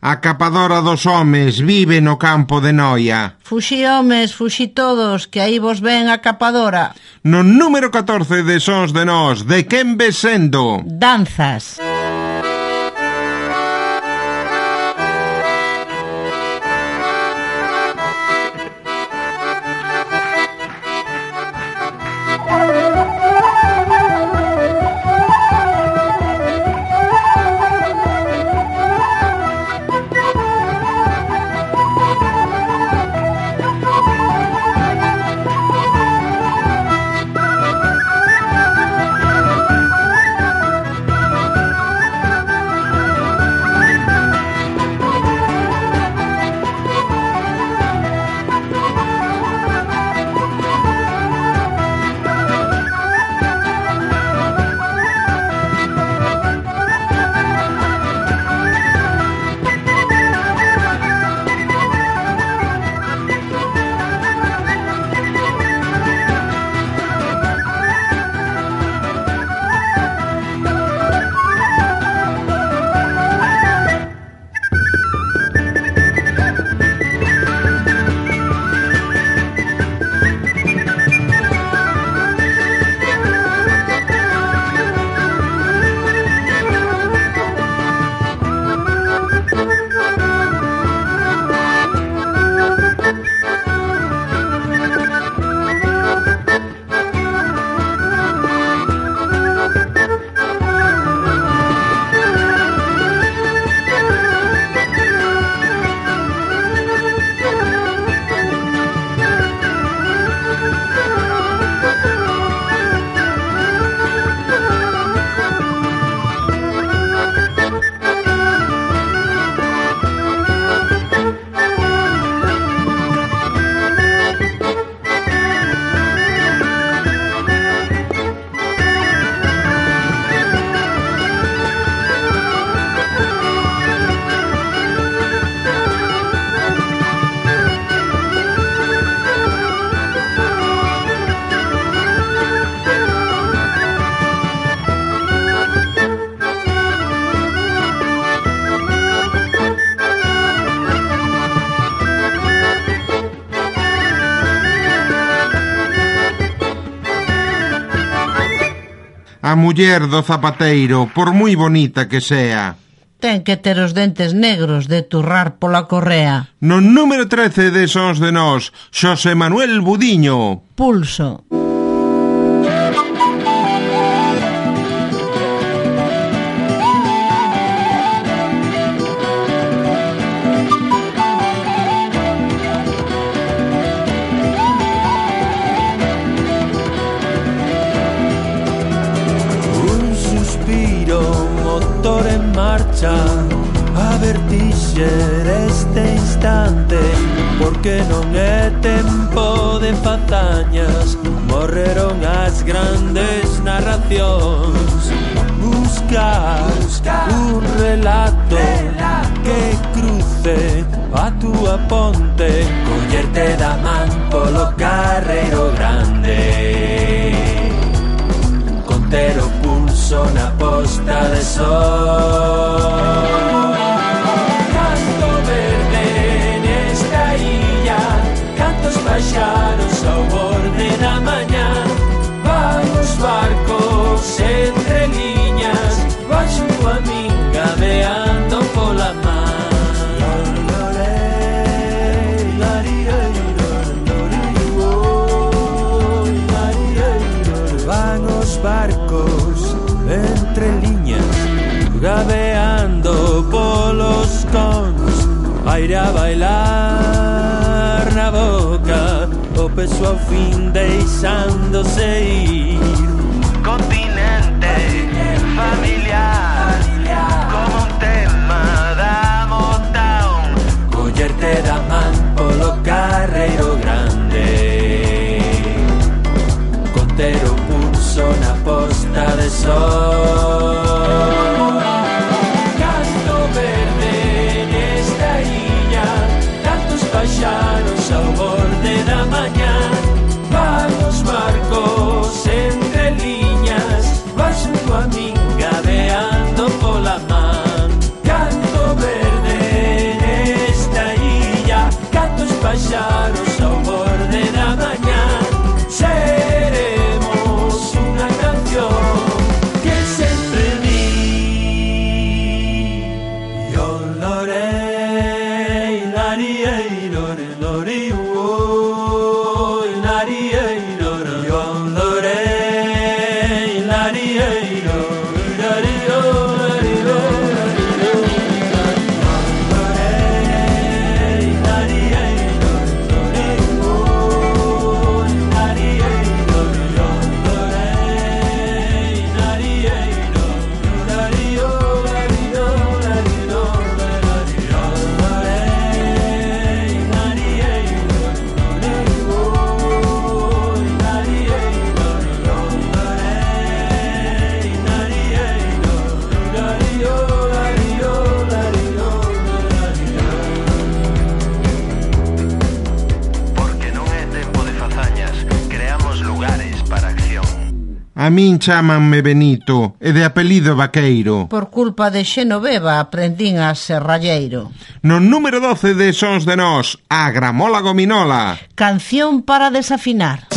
A capadora dos homes vive no campo de Noia. Fuxi homes, fuxi todos, que aí vos ven a capadora. No número 14 de Sons de Nós, de quen vesendo? Danzas. Danzas. muller do zapateiro, por moi bonita que sea. Ten que ter os dentes negros de turrar pola correa. No número 13 de Sons de Nós, Xosé Manuel Budiño. Pulso. Vadeando polos cons Aire a bailar na boca O peso ao fin deixándose ir. chámanme Benito e de apelido Vaqueiro. Por culpa de Xenoveva aprendín a ser ralleiro. No número 12 de Sons de Nós, a Gramola Gominola. Canción para desafinar.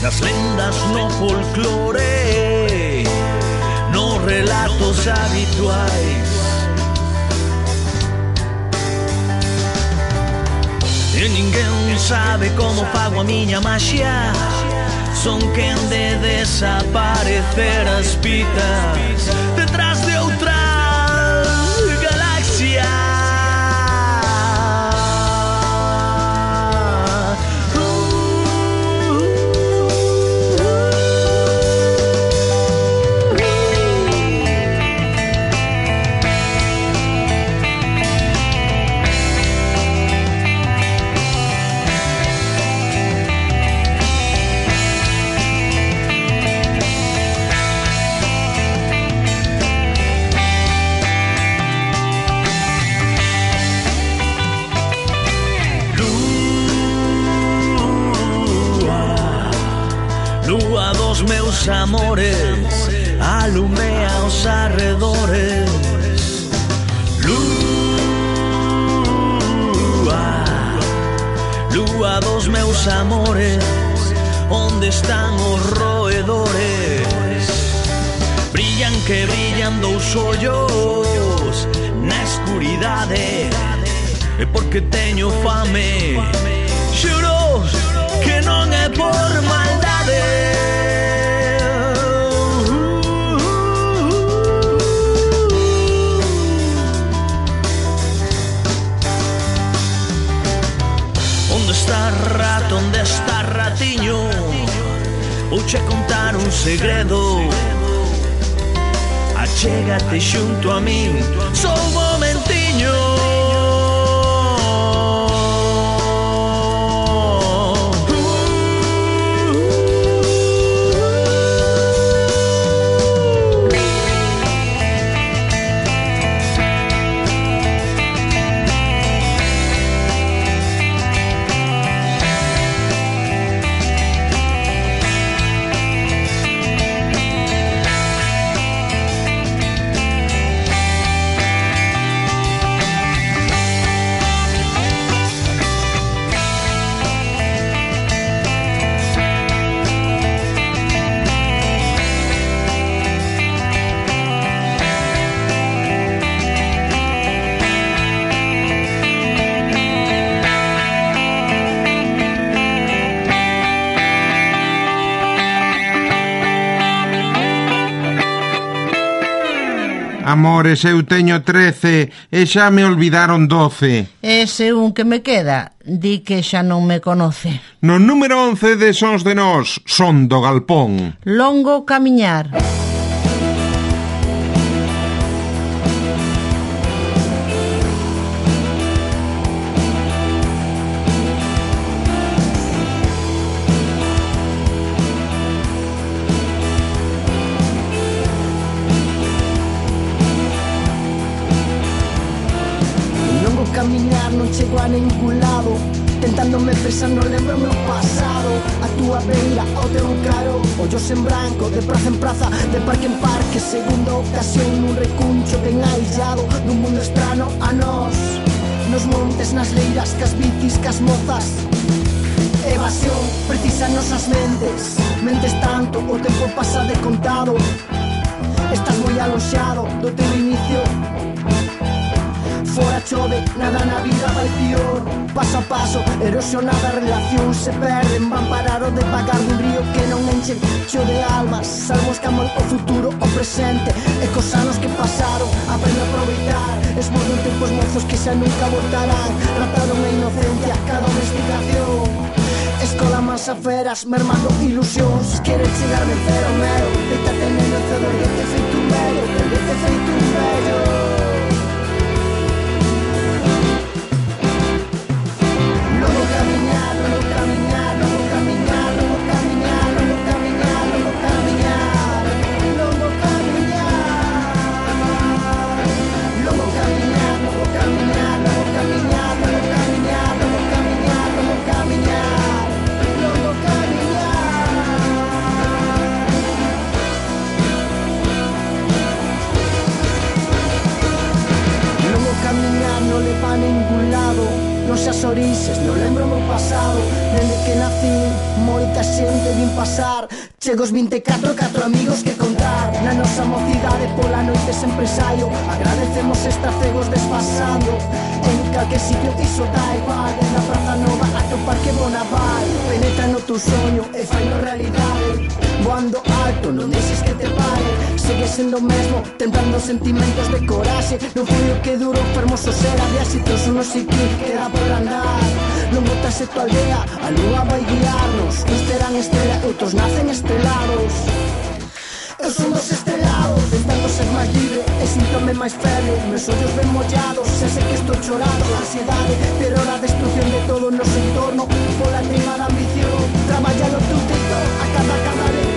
Las lendas no folclore, no relatos habituais. E ninguém sabe como pago a minha magia. Son quem de desaparecer as pitas. que teño fame. Xuro que non é por maldade. Onde está rato, onde está ratiño? Vou contar un segredo. Achégate xunto a min. Sou Amores, eu teño trece e xa me olvidaron doce. Ese un que me queda, di que xa non me conoce. No número once de Sons de Nós, son do Galpón. Longo camiñar. Longo camiñar. de praza en praza, de parque en parque, segunda ocasión un recuncho ten aillado dun mundo estrano a nós Nos montes, nas leiras, cas bicis, cas mozas. Evasión precisa nosas mentes Mentes tanto, o tempo pasa de contado. Estás moi aloxado do teu inicio fora chove, nada na vida vai pior. Paso a paso, erosionada relación se perden Van parar o de pagar dun río que non enche Cheo de almas, salmos amor o futuro, o presente E cos anos que pasaron, aprende a aproveitar. Esmordo tempos mozos que xa nunca voltarán. Rataron a inocencia, cada investigación Escola mansa feras, mermando ilusións. Quere chegar vencer o mero Deitarte neno cedo, te feito un velo Te feito un velo nos as orixes Non lembro o meu pasado. Dende que nací Moita xente vin pasar. Os 24, 4 amigos que contar. Na nosa mocidade pola noite sempre saio. Agradecemos esta cegos desfasando. En calque sitio iso da igual. En la praza nova atopar parque bonaval. Penetra no tu soño e fai no realidade. Voando alto non deixes que te pare. sigue siendo mismo, temblando sentimientos de coraje. No fui lo que duro, hermoso será, de así todos unos y queda por andar. No botas tu aldea, alúa va a guiarnos. Uns terán estela, outros nacen estelados. Eu son dos estelados, tentando ser máis libre E sintome máis feble, meus ollos ben mollados E sei que estou chorado, ansiedade Terror a destrucción de todo o noso entorno Pola tema ambición, traballalo tu tito A cada cadaré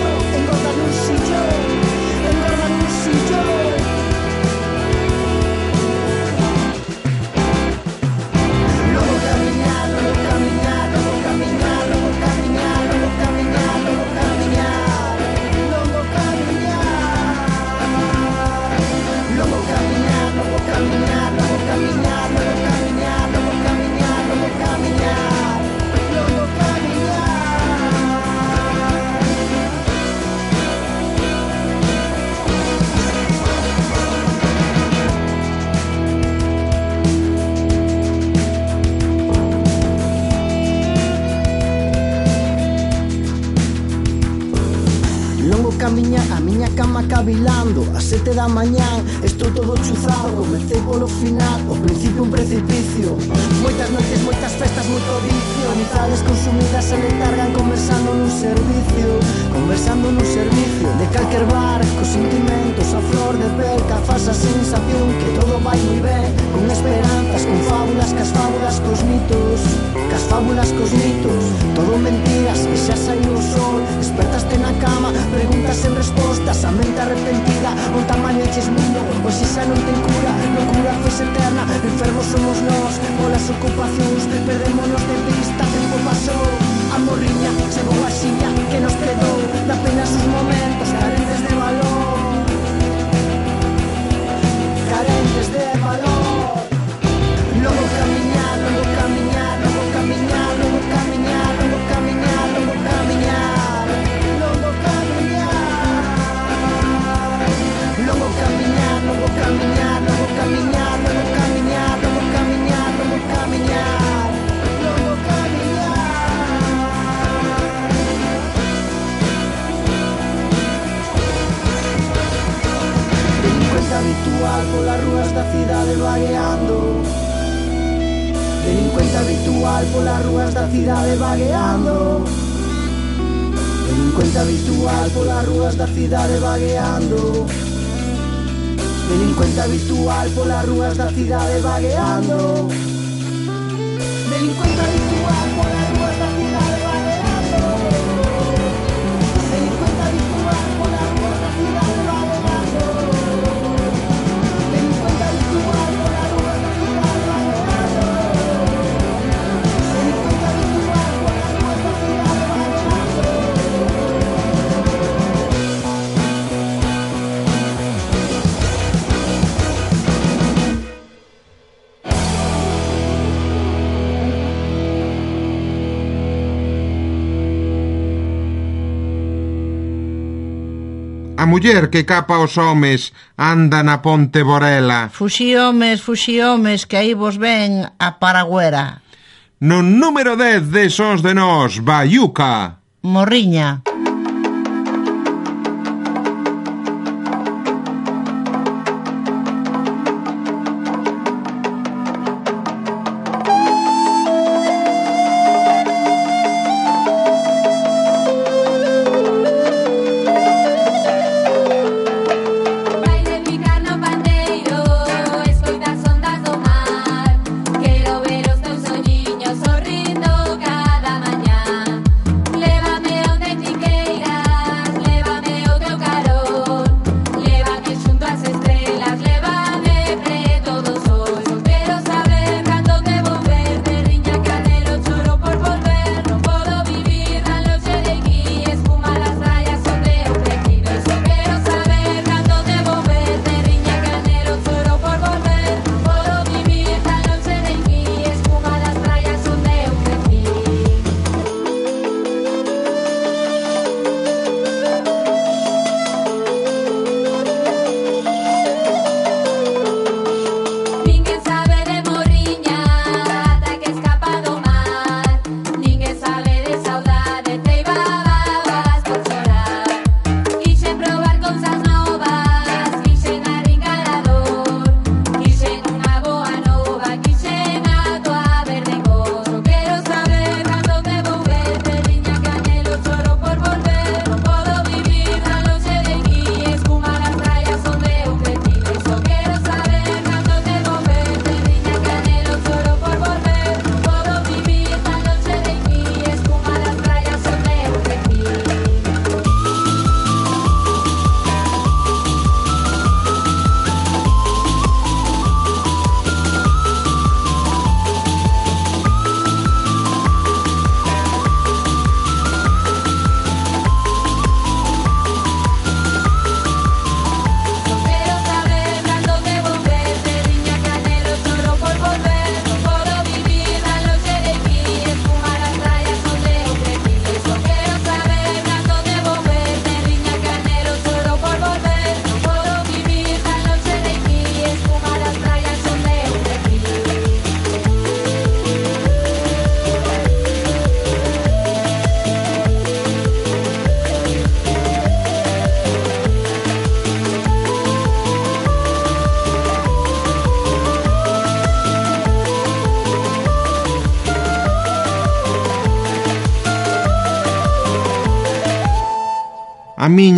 da mañán estou todo chuzado Comecei polo final, o principio un precipicio. Moitas noites, moitas festas, moito vicio amizades consumidas se letargan conversando nun servicio Conversando nun servicio de calquer bar Cos sentimentos a flor de pel Ca falsa sensación que todo vai moi ben Con esperanzas, con fábulas, cas fábulas cos mitos Cas fábulas cos mitos Todo mentiras que xa saiu o sol Despertaste na cama, preguntas sen respostas A mente arrepentida, o tamaño eches mundo Oxe xa non ten cura, locura fes eterna Enfermos somos nós, polas ocupacións Perdémonos de vista pasou A morriña, se a xiña que nos quedou Da pena sus momentos carentes de valor. por las ruas de la ciudad vagueando. muller que capa os homes anda na ponte Borela. Fuxi homes, fuxi homes, que aí vos ven a Paragüera. No número 10 de Sons de Nós, Bayuca. Morriña.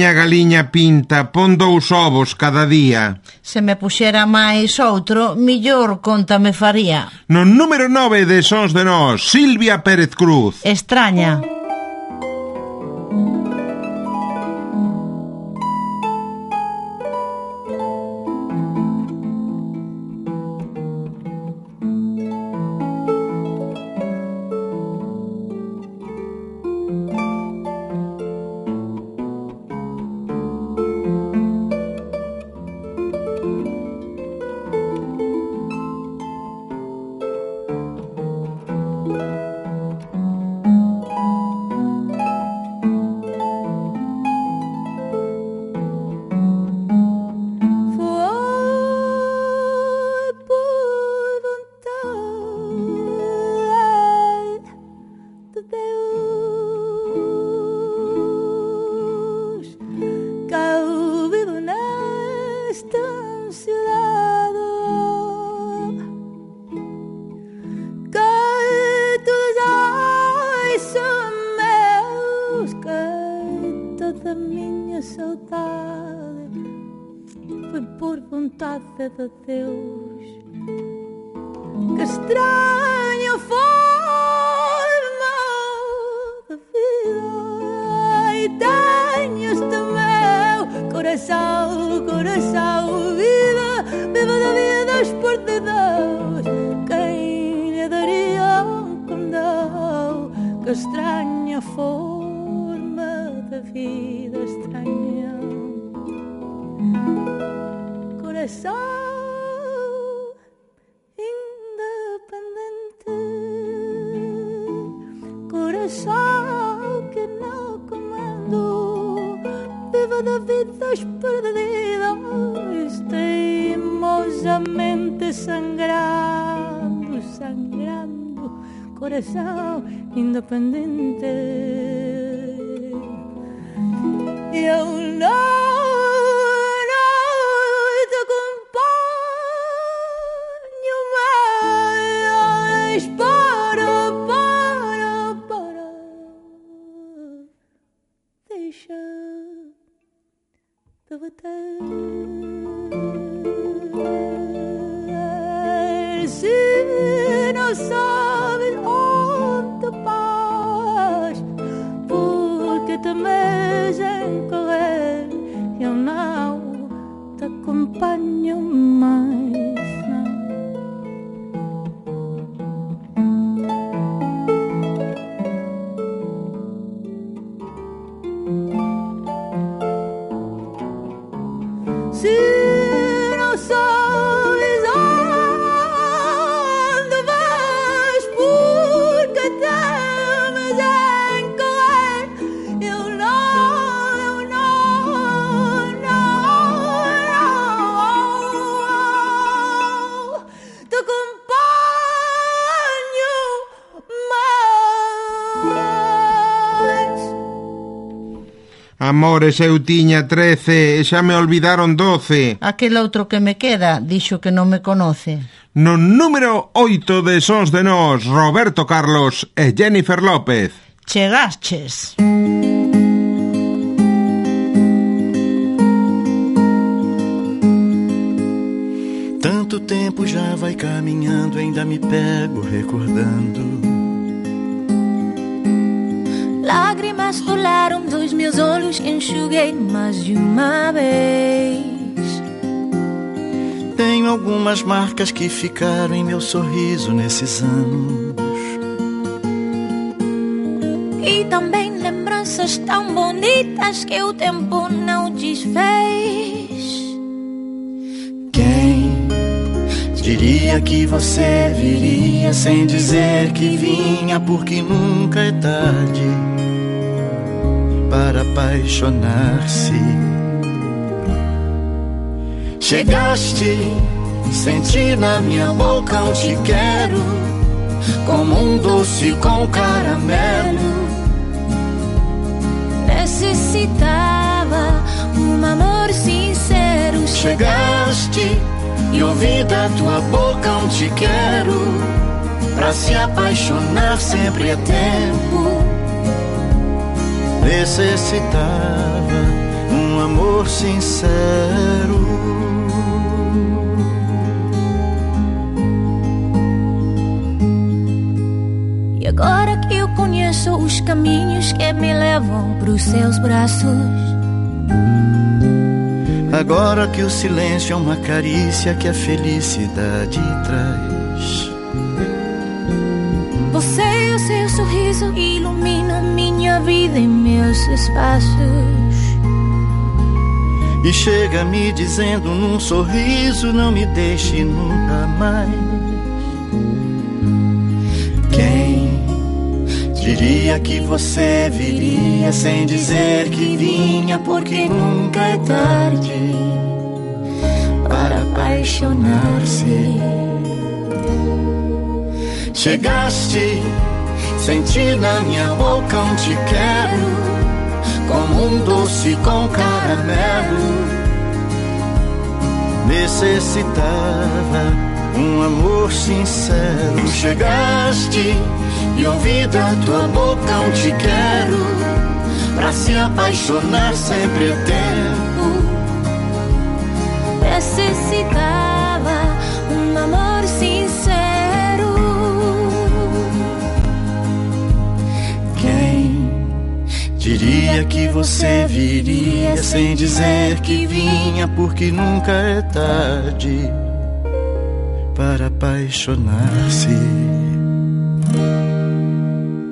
miña galiña pinta pon dous ovos cada día. Se me puxera máis outro, millor conta me faría. No número 9 de Sons de Nós, Silvia Pérez Cruz. Extraña. amores eu tiña trece e xa me olvidaron doce. Aquel outro que me queda dixo que non me conoce. No número oito de Sons de Nós, Roberto Carlos e Jennifer López. Chegaches. Tanto tempo já vai caminhando, ainda me pego recordando Lágrimas rolaram dos meus olhos enxuguei mais de uma vez. Tenho algumas marcas que ficaram em meu sorriso nesses anos. E também lembranças tão bonitas que o tempo não desfez. Quem diria que você viria sem dizer que vinha, porque nunca é tarde para apaixonar-se. Chegaste, senti na minha boca um te quero, como um doce com caramelo. Necessitava um amor sincero. Chegaste e ouvi da tua boca um te quero, pra se apaixonar sempre é tempo. Necessitava um amor sincero. E agora que eu conheço os caminhos que me levam pros seus braços. Agora que o silêncio é uma carícia que a felicidade traz. Você e o seu sorriso iluminam minha vida e meus espaços. E chega me dizendo num sorriso: Não me deixe nunca mais. Quem diria que você viria sem dizer que vinha, porque nunca é tarde para apaixonar-se. Chegaste, senti na minha boca um te quero como um doce com caramelo. Necessitava um amor sincero. Chegaste e ouvi da tua boca um te quero. Pra se apaixonar sempre é. Diria que você viria sem dizer que vinha, porque nunca é tarde para apaixonar-se.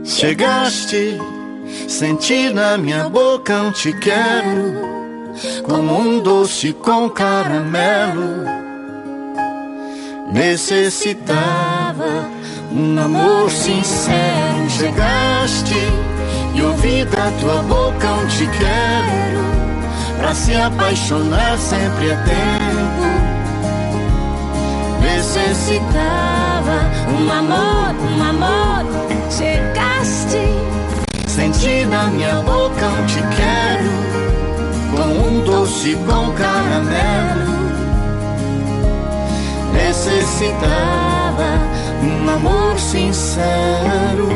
Chegaste, senti na minha boca um te quero, como um doce com caramelo. Necessitava um amor sincero. Chegaste e ouvi da tua boca um te quero, pra se apaixonar sempre é tempo. Necessitava Um amor, um amor, chegaste. Senti na minha boca um te quero Com um doce com caramelo Necessitava um amor sincero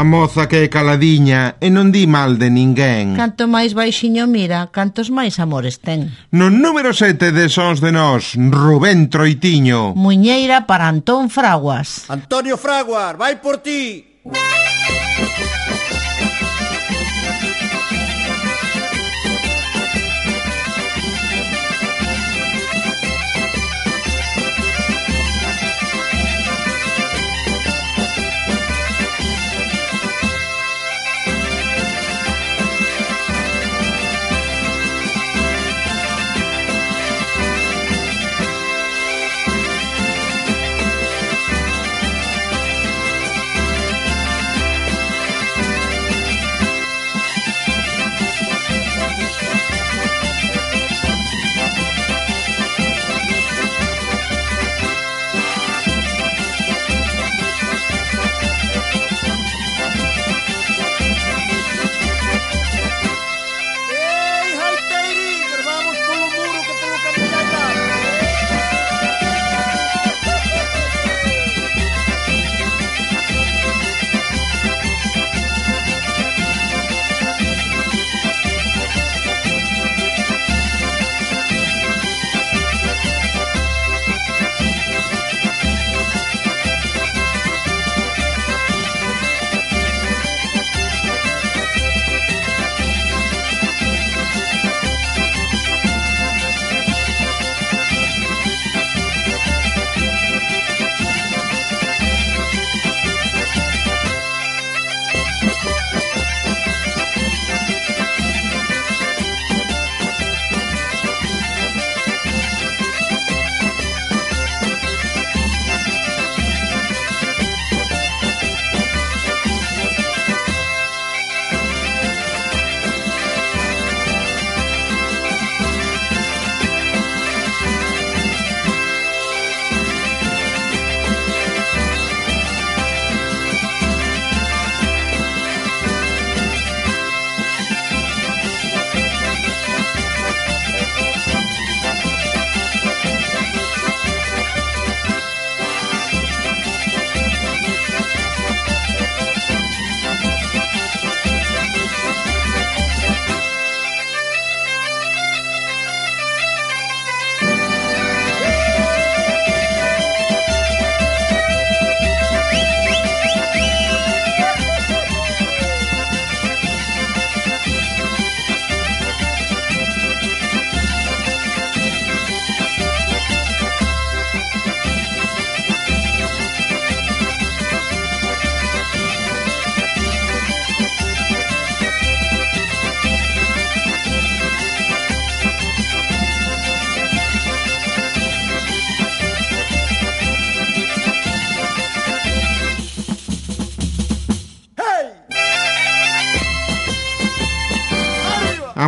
A moza que é caladiña e non di mal de ninguén. Canto máis baixiño mira, cantos máis amores ten. No número 7 de Sons de Nós, Rubén Troitiño. Muñeira para Antón Fraguas. Antonio Fraguas, vai por ti. Música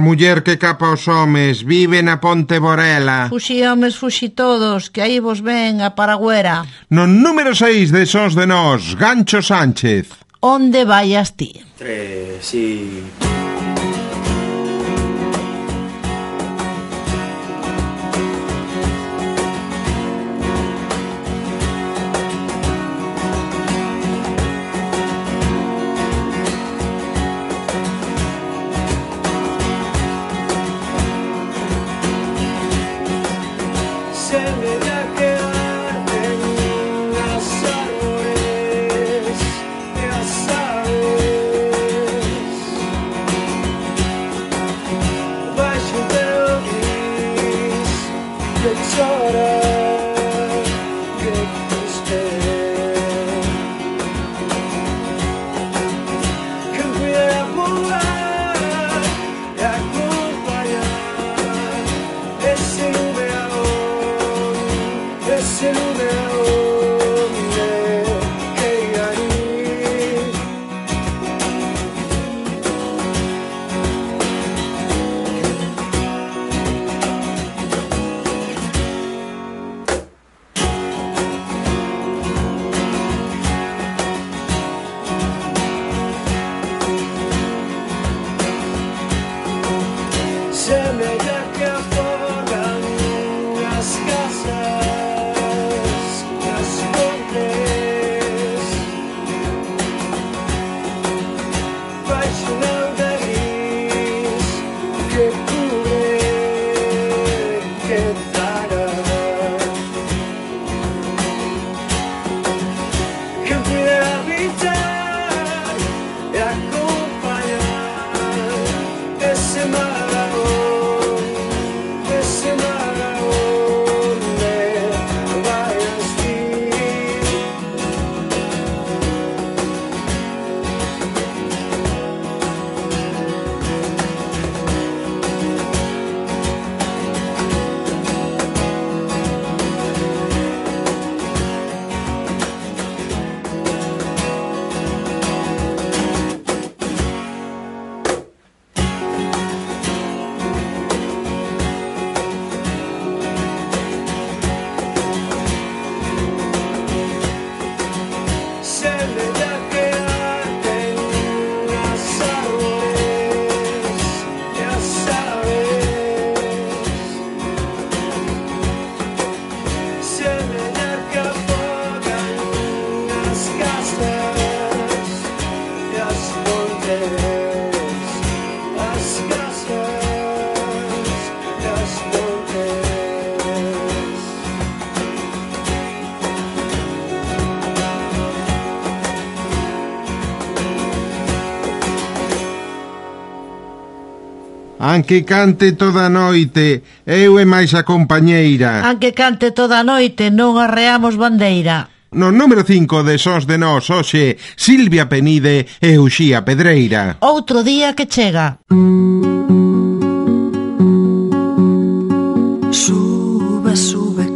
muller que capa os homes vive na Ponte Borela. Fuxi homes, fuxi todos, que aí vos ven a Paragüera. No número 6 de Sons de Nós, Gancho Sánchez. Onde vayas ti? Tres, y... Anque cante toda noite, eu e máis a compañeira. Anque cante toda noite, non arreamos bandeira. No número 5 de Sós de Nós, hoxe, Silvia Penide e Uxía Pedreira. Outro día que chega. Suba, sube,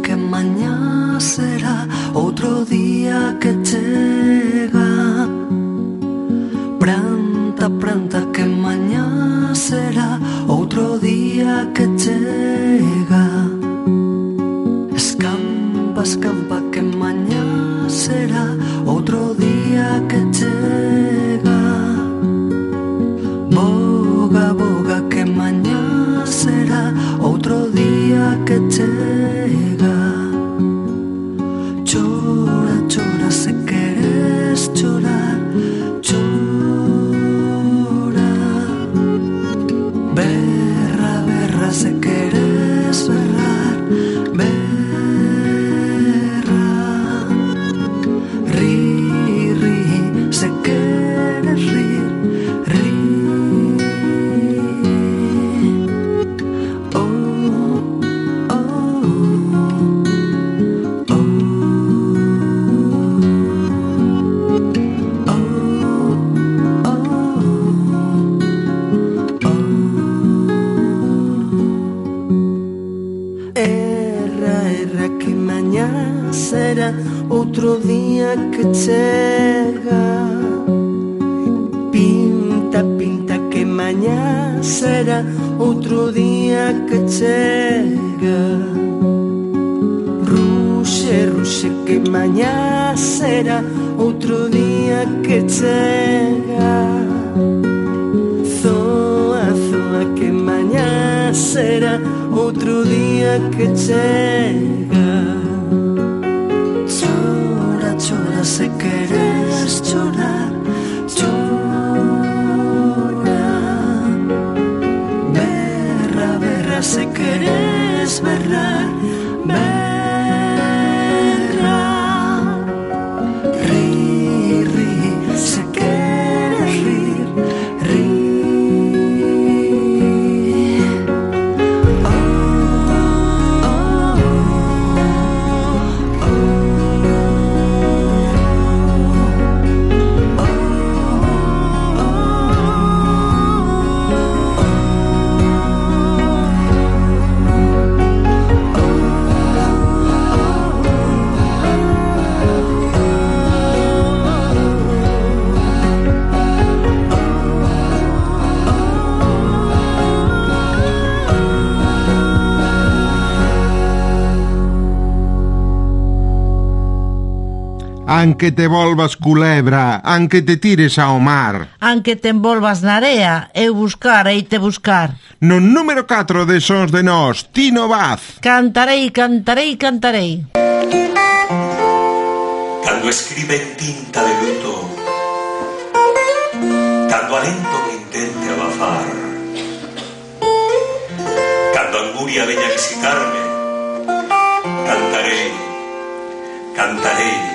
será otro día que llega. Chora, chora si quieres llorar, llora. Berra, berra si quieres berrar. Anque te volvas culebra, anque te tires ao mar. Anque te envolvas na area, eu buscar e te buscar. No número 4 de Sons de Nós, Tino Vaz. Cantarei, cantarei, cantarei. Cando escriben tinta de luto, cando alento me intente abafar, cando anguria veña a visitarme, cantarei, cantarei,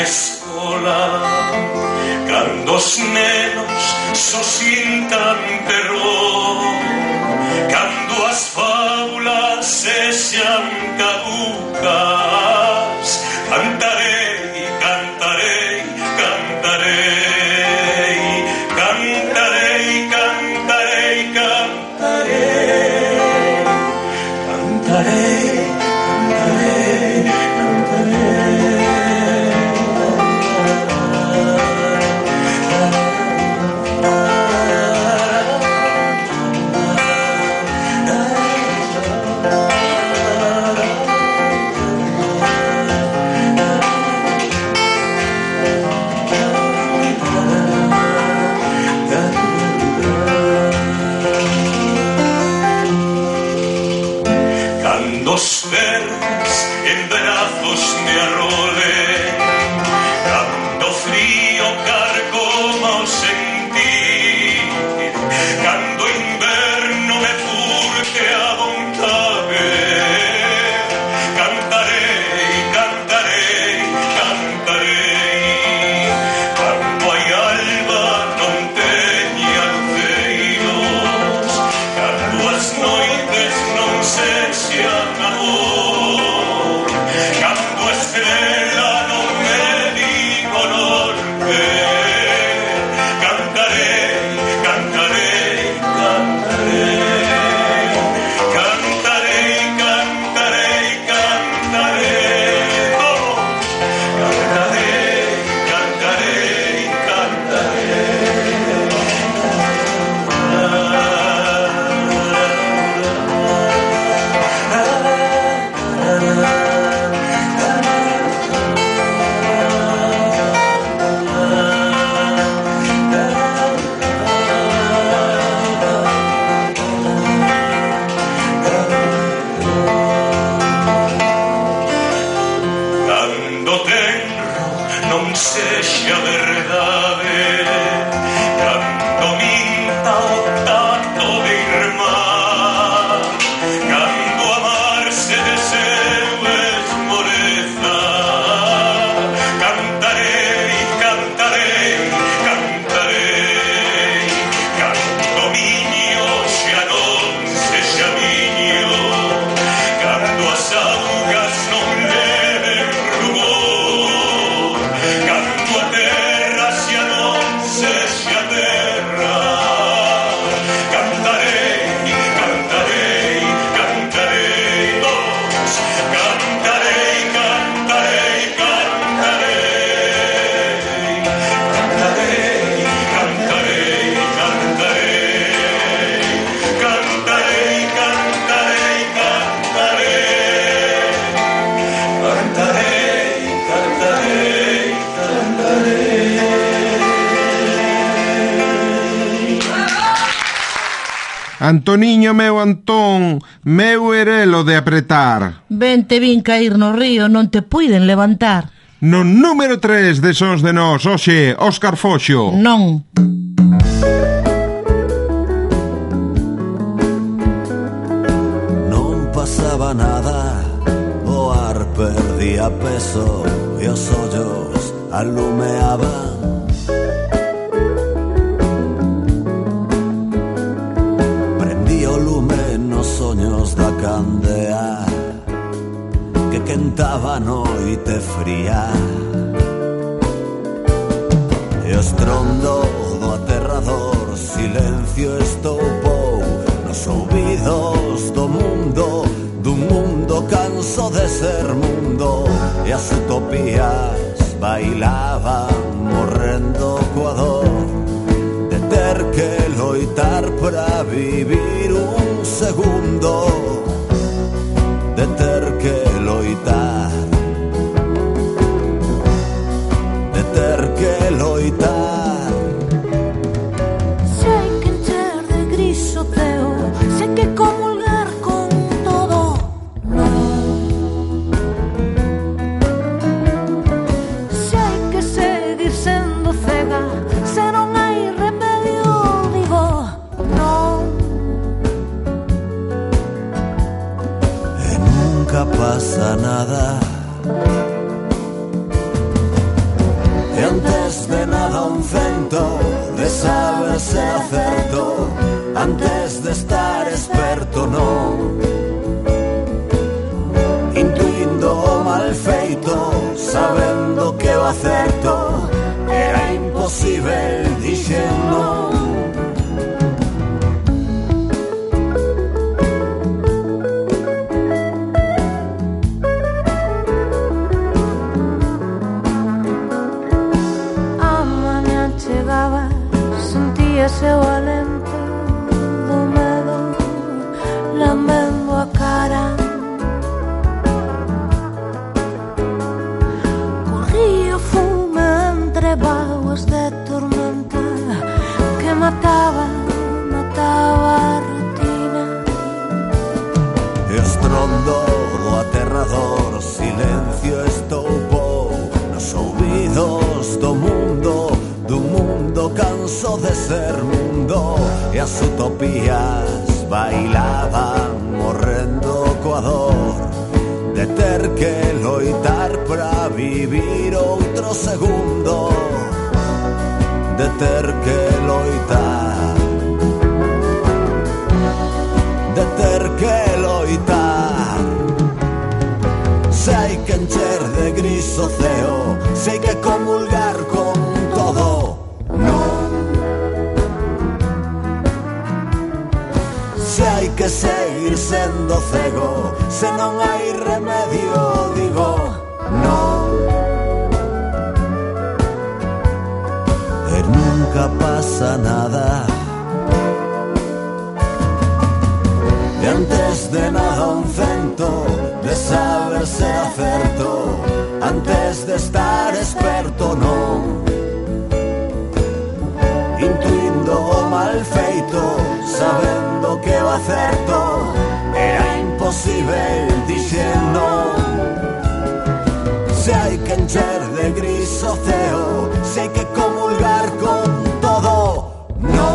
Yes. Antoniño meu Antón, meu erelo de apretar. Ben te vin cair no río, non te puiden levantar. No número 3 de Sons de Nós, hoxe, Óscar Foxo. Non. Non pasaba nada, o ar perdía peso e os ollos alumeaban candea que quentaba a noite fría. E o estrondo do aterrador silencio estoupou Nos ouvidos do mundo dun mundo canso de ser mundo. E as utopías bailaban morrendo coa dor De ter que loitar para vivir. segundo deterkeloita deterkeloita pasa nada. E antes de nada un cento de saberse acerto, antes de estar experto non. Intuindo o mal feito, sabendo que o acerto era imposible, mundo e as utopías bailaban morrendo coa dor de ter que loitar para vivir outro segundo de ter que loitar. De ter que loitar. Se hai que encher de gris o ceo Se hai que comulgar sendo cego Se non hai remedio digo non E nunca pasa nada. E antes de nada un cento De saberse acerto Antes de estar experto non Intuindo o mal feito Sabendo que va certo era imposible diciendo si hay que encher de gris o ceo, si hay que comulgar con todo, no.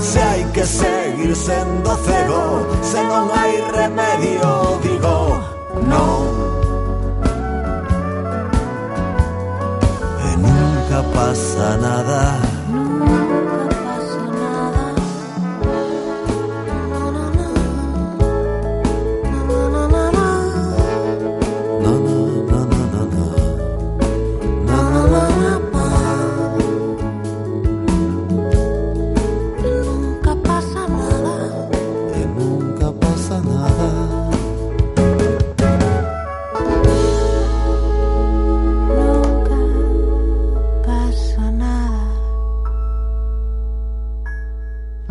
Si hay que seguir siendo cego, si no, hay remedio, digo, no. nunca pasa nada.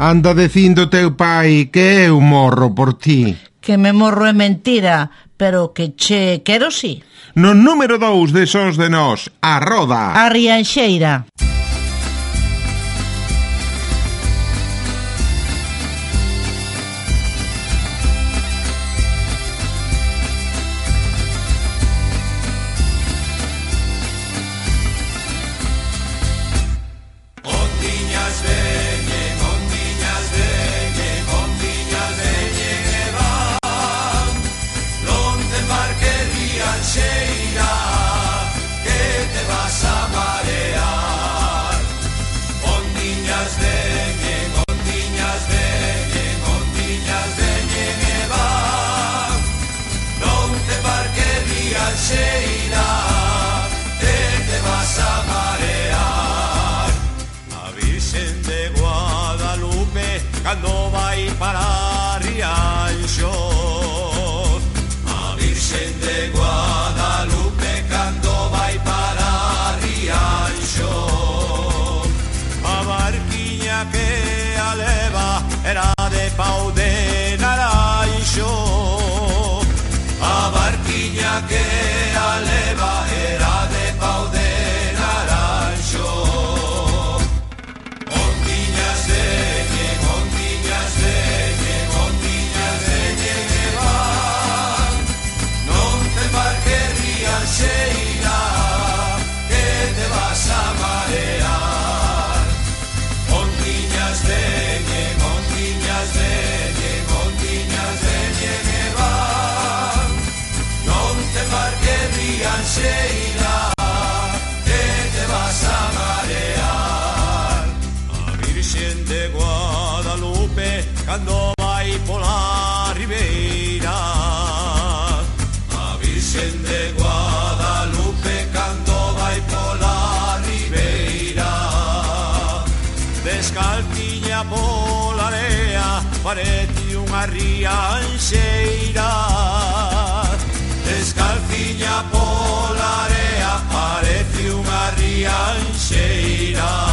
Anda dicindo teu pai que eu morro por ti. Que me morro é mentira, pero que che quero si. Sí. No número 2 de Sons de Nós, a Roda. A Rianxeira. cando vai pola ribeira A Virxen de Guadalupe cando vai pola ribeira Descalciña pola area parece unha rianxeira Descalciña pola area parece unha rianxeira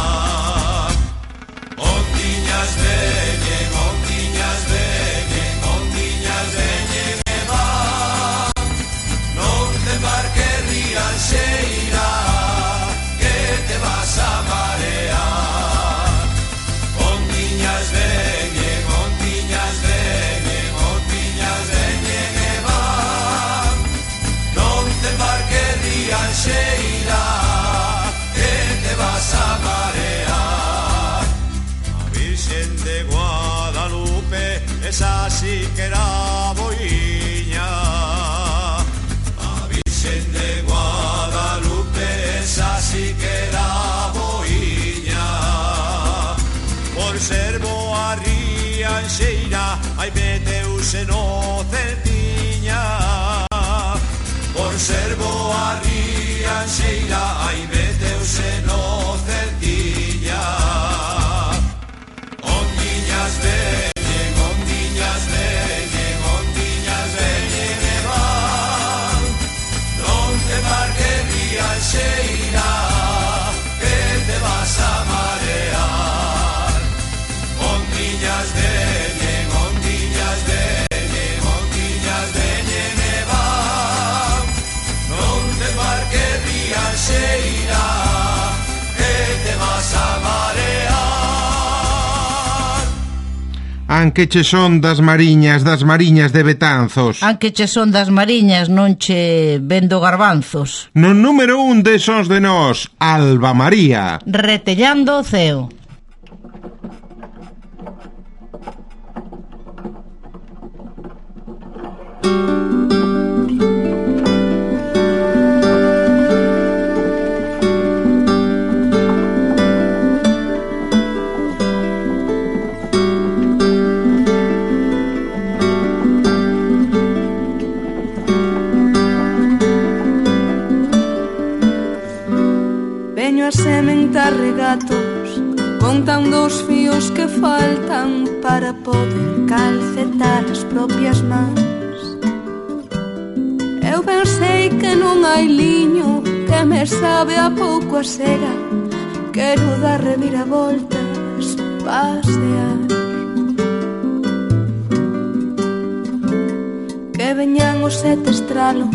Laranjeira, ai meu Deus, Anque che son das mariñas, das mariñas de Betanzos. Anque che son das mariñas, non che vendo garbanzos. No número un de Sons de Nós, Alba María. Retellando o ceo. thank you a sementar regatos Contando os fíos que faltan para poder calcetar as propias mans. Eu pensei que non hai liño que me sabe a pouco a cera Quero dar reviravoltas, pasear Que veñan os sete estralos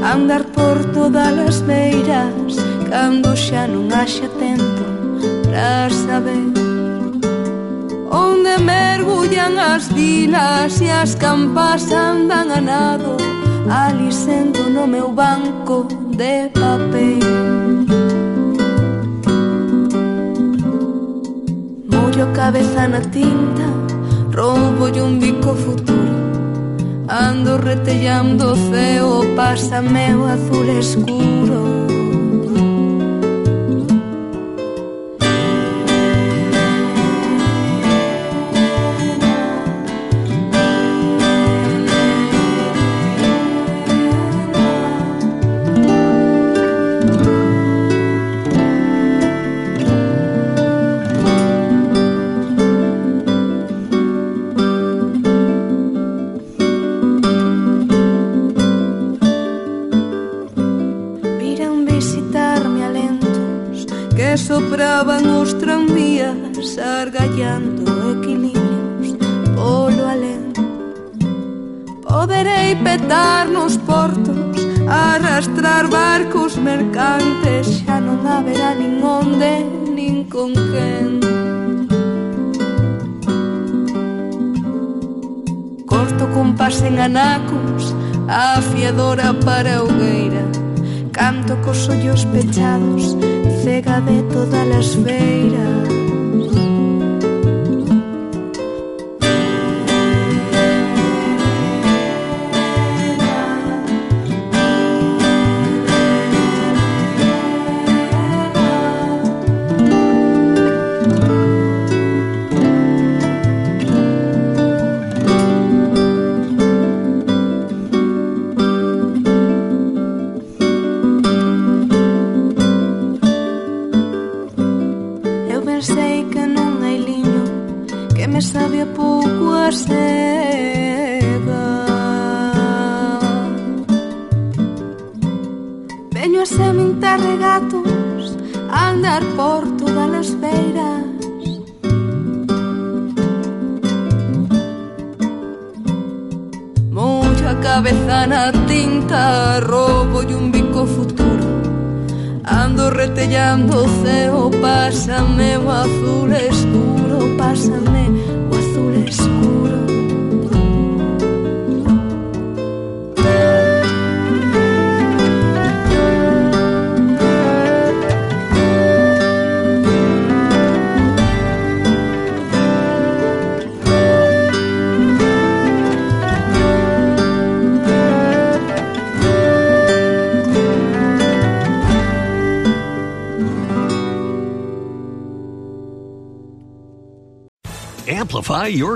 andar por todas as beiras Cando xa non haxa tempo pra saber Onde mergullan as dinas E as campas andan a nado Ali sento no meu banco de papel. Mollo cabeza na tinta roubo un bico futuro Ando retellando o ceo Pásame o azul escuro non haberá nin onde nin con Corto compás en anacos afiadora para hogueira. Canto cos ollos pechados Cega de todas as feiras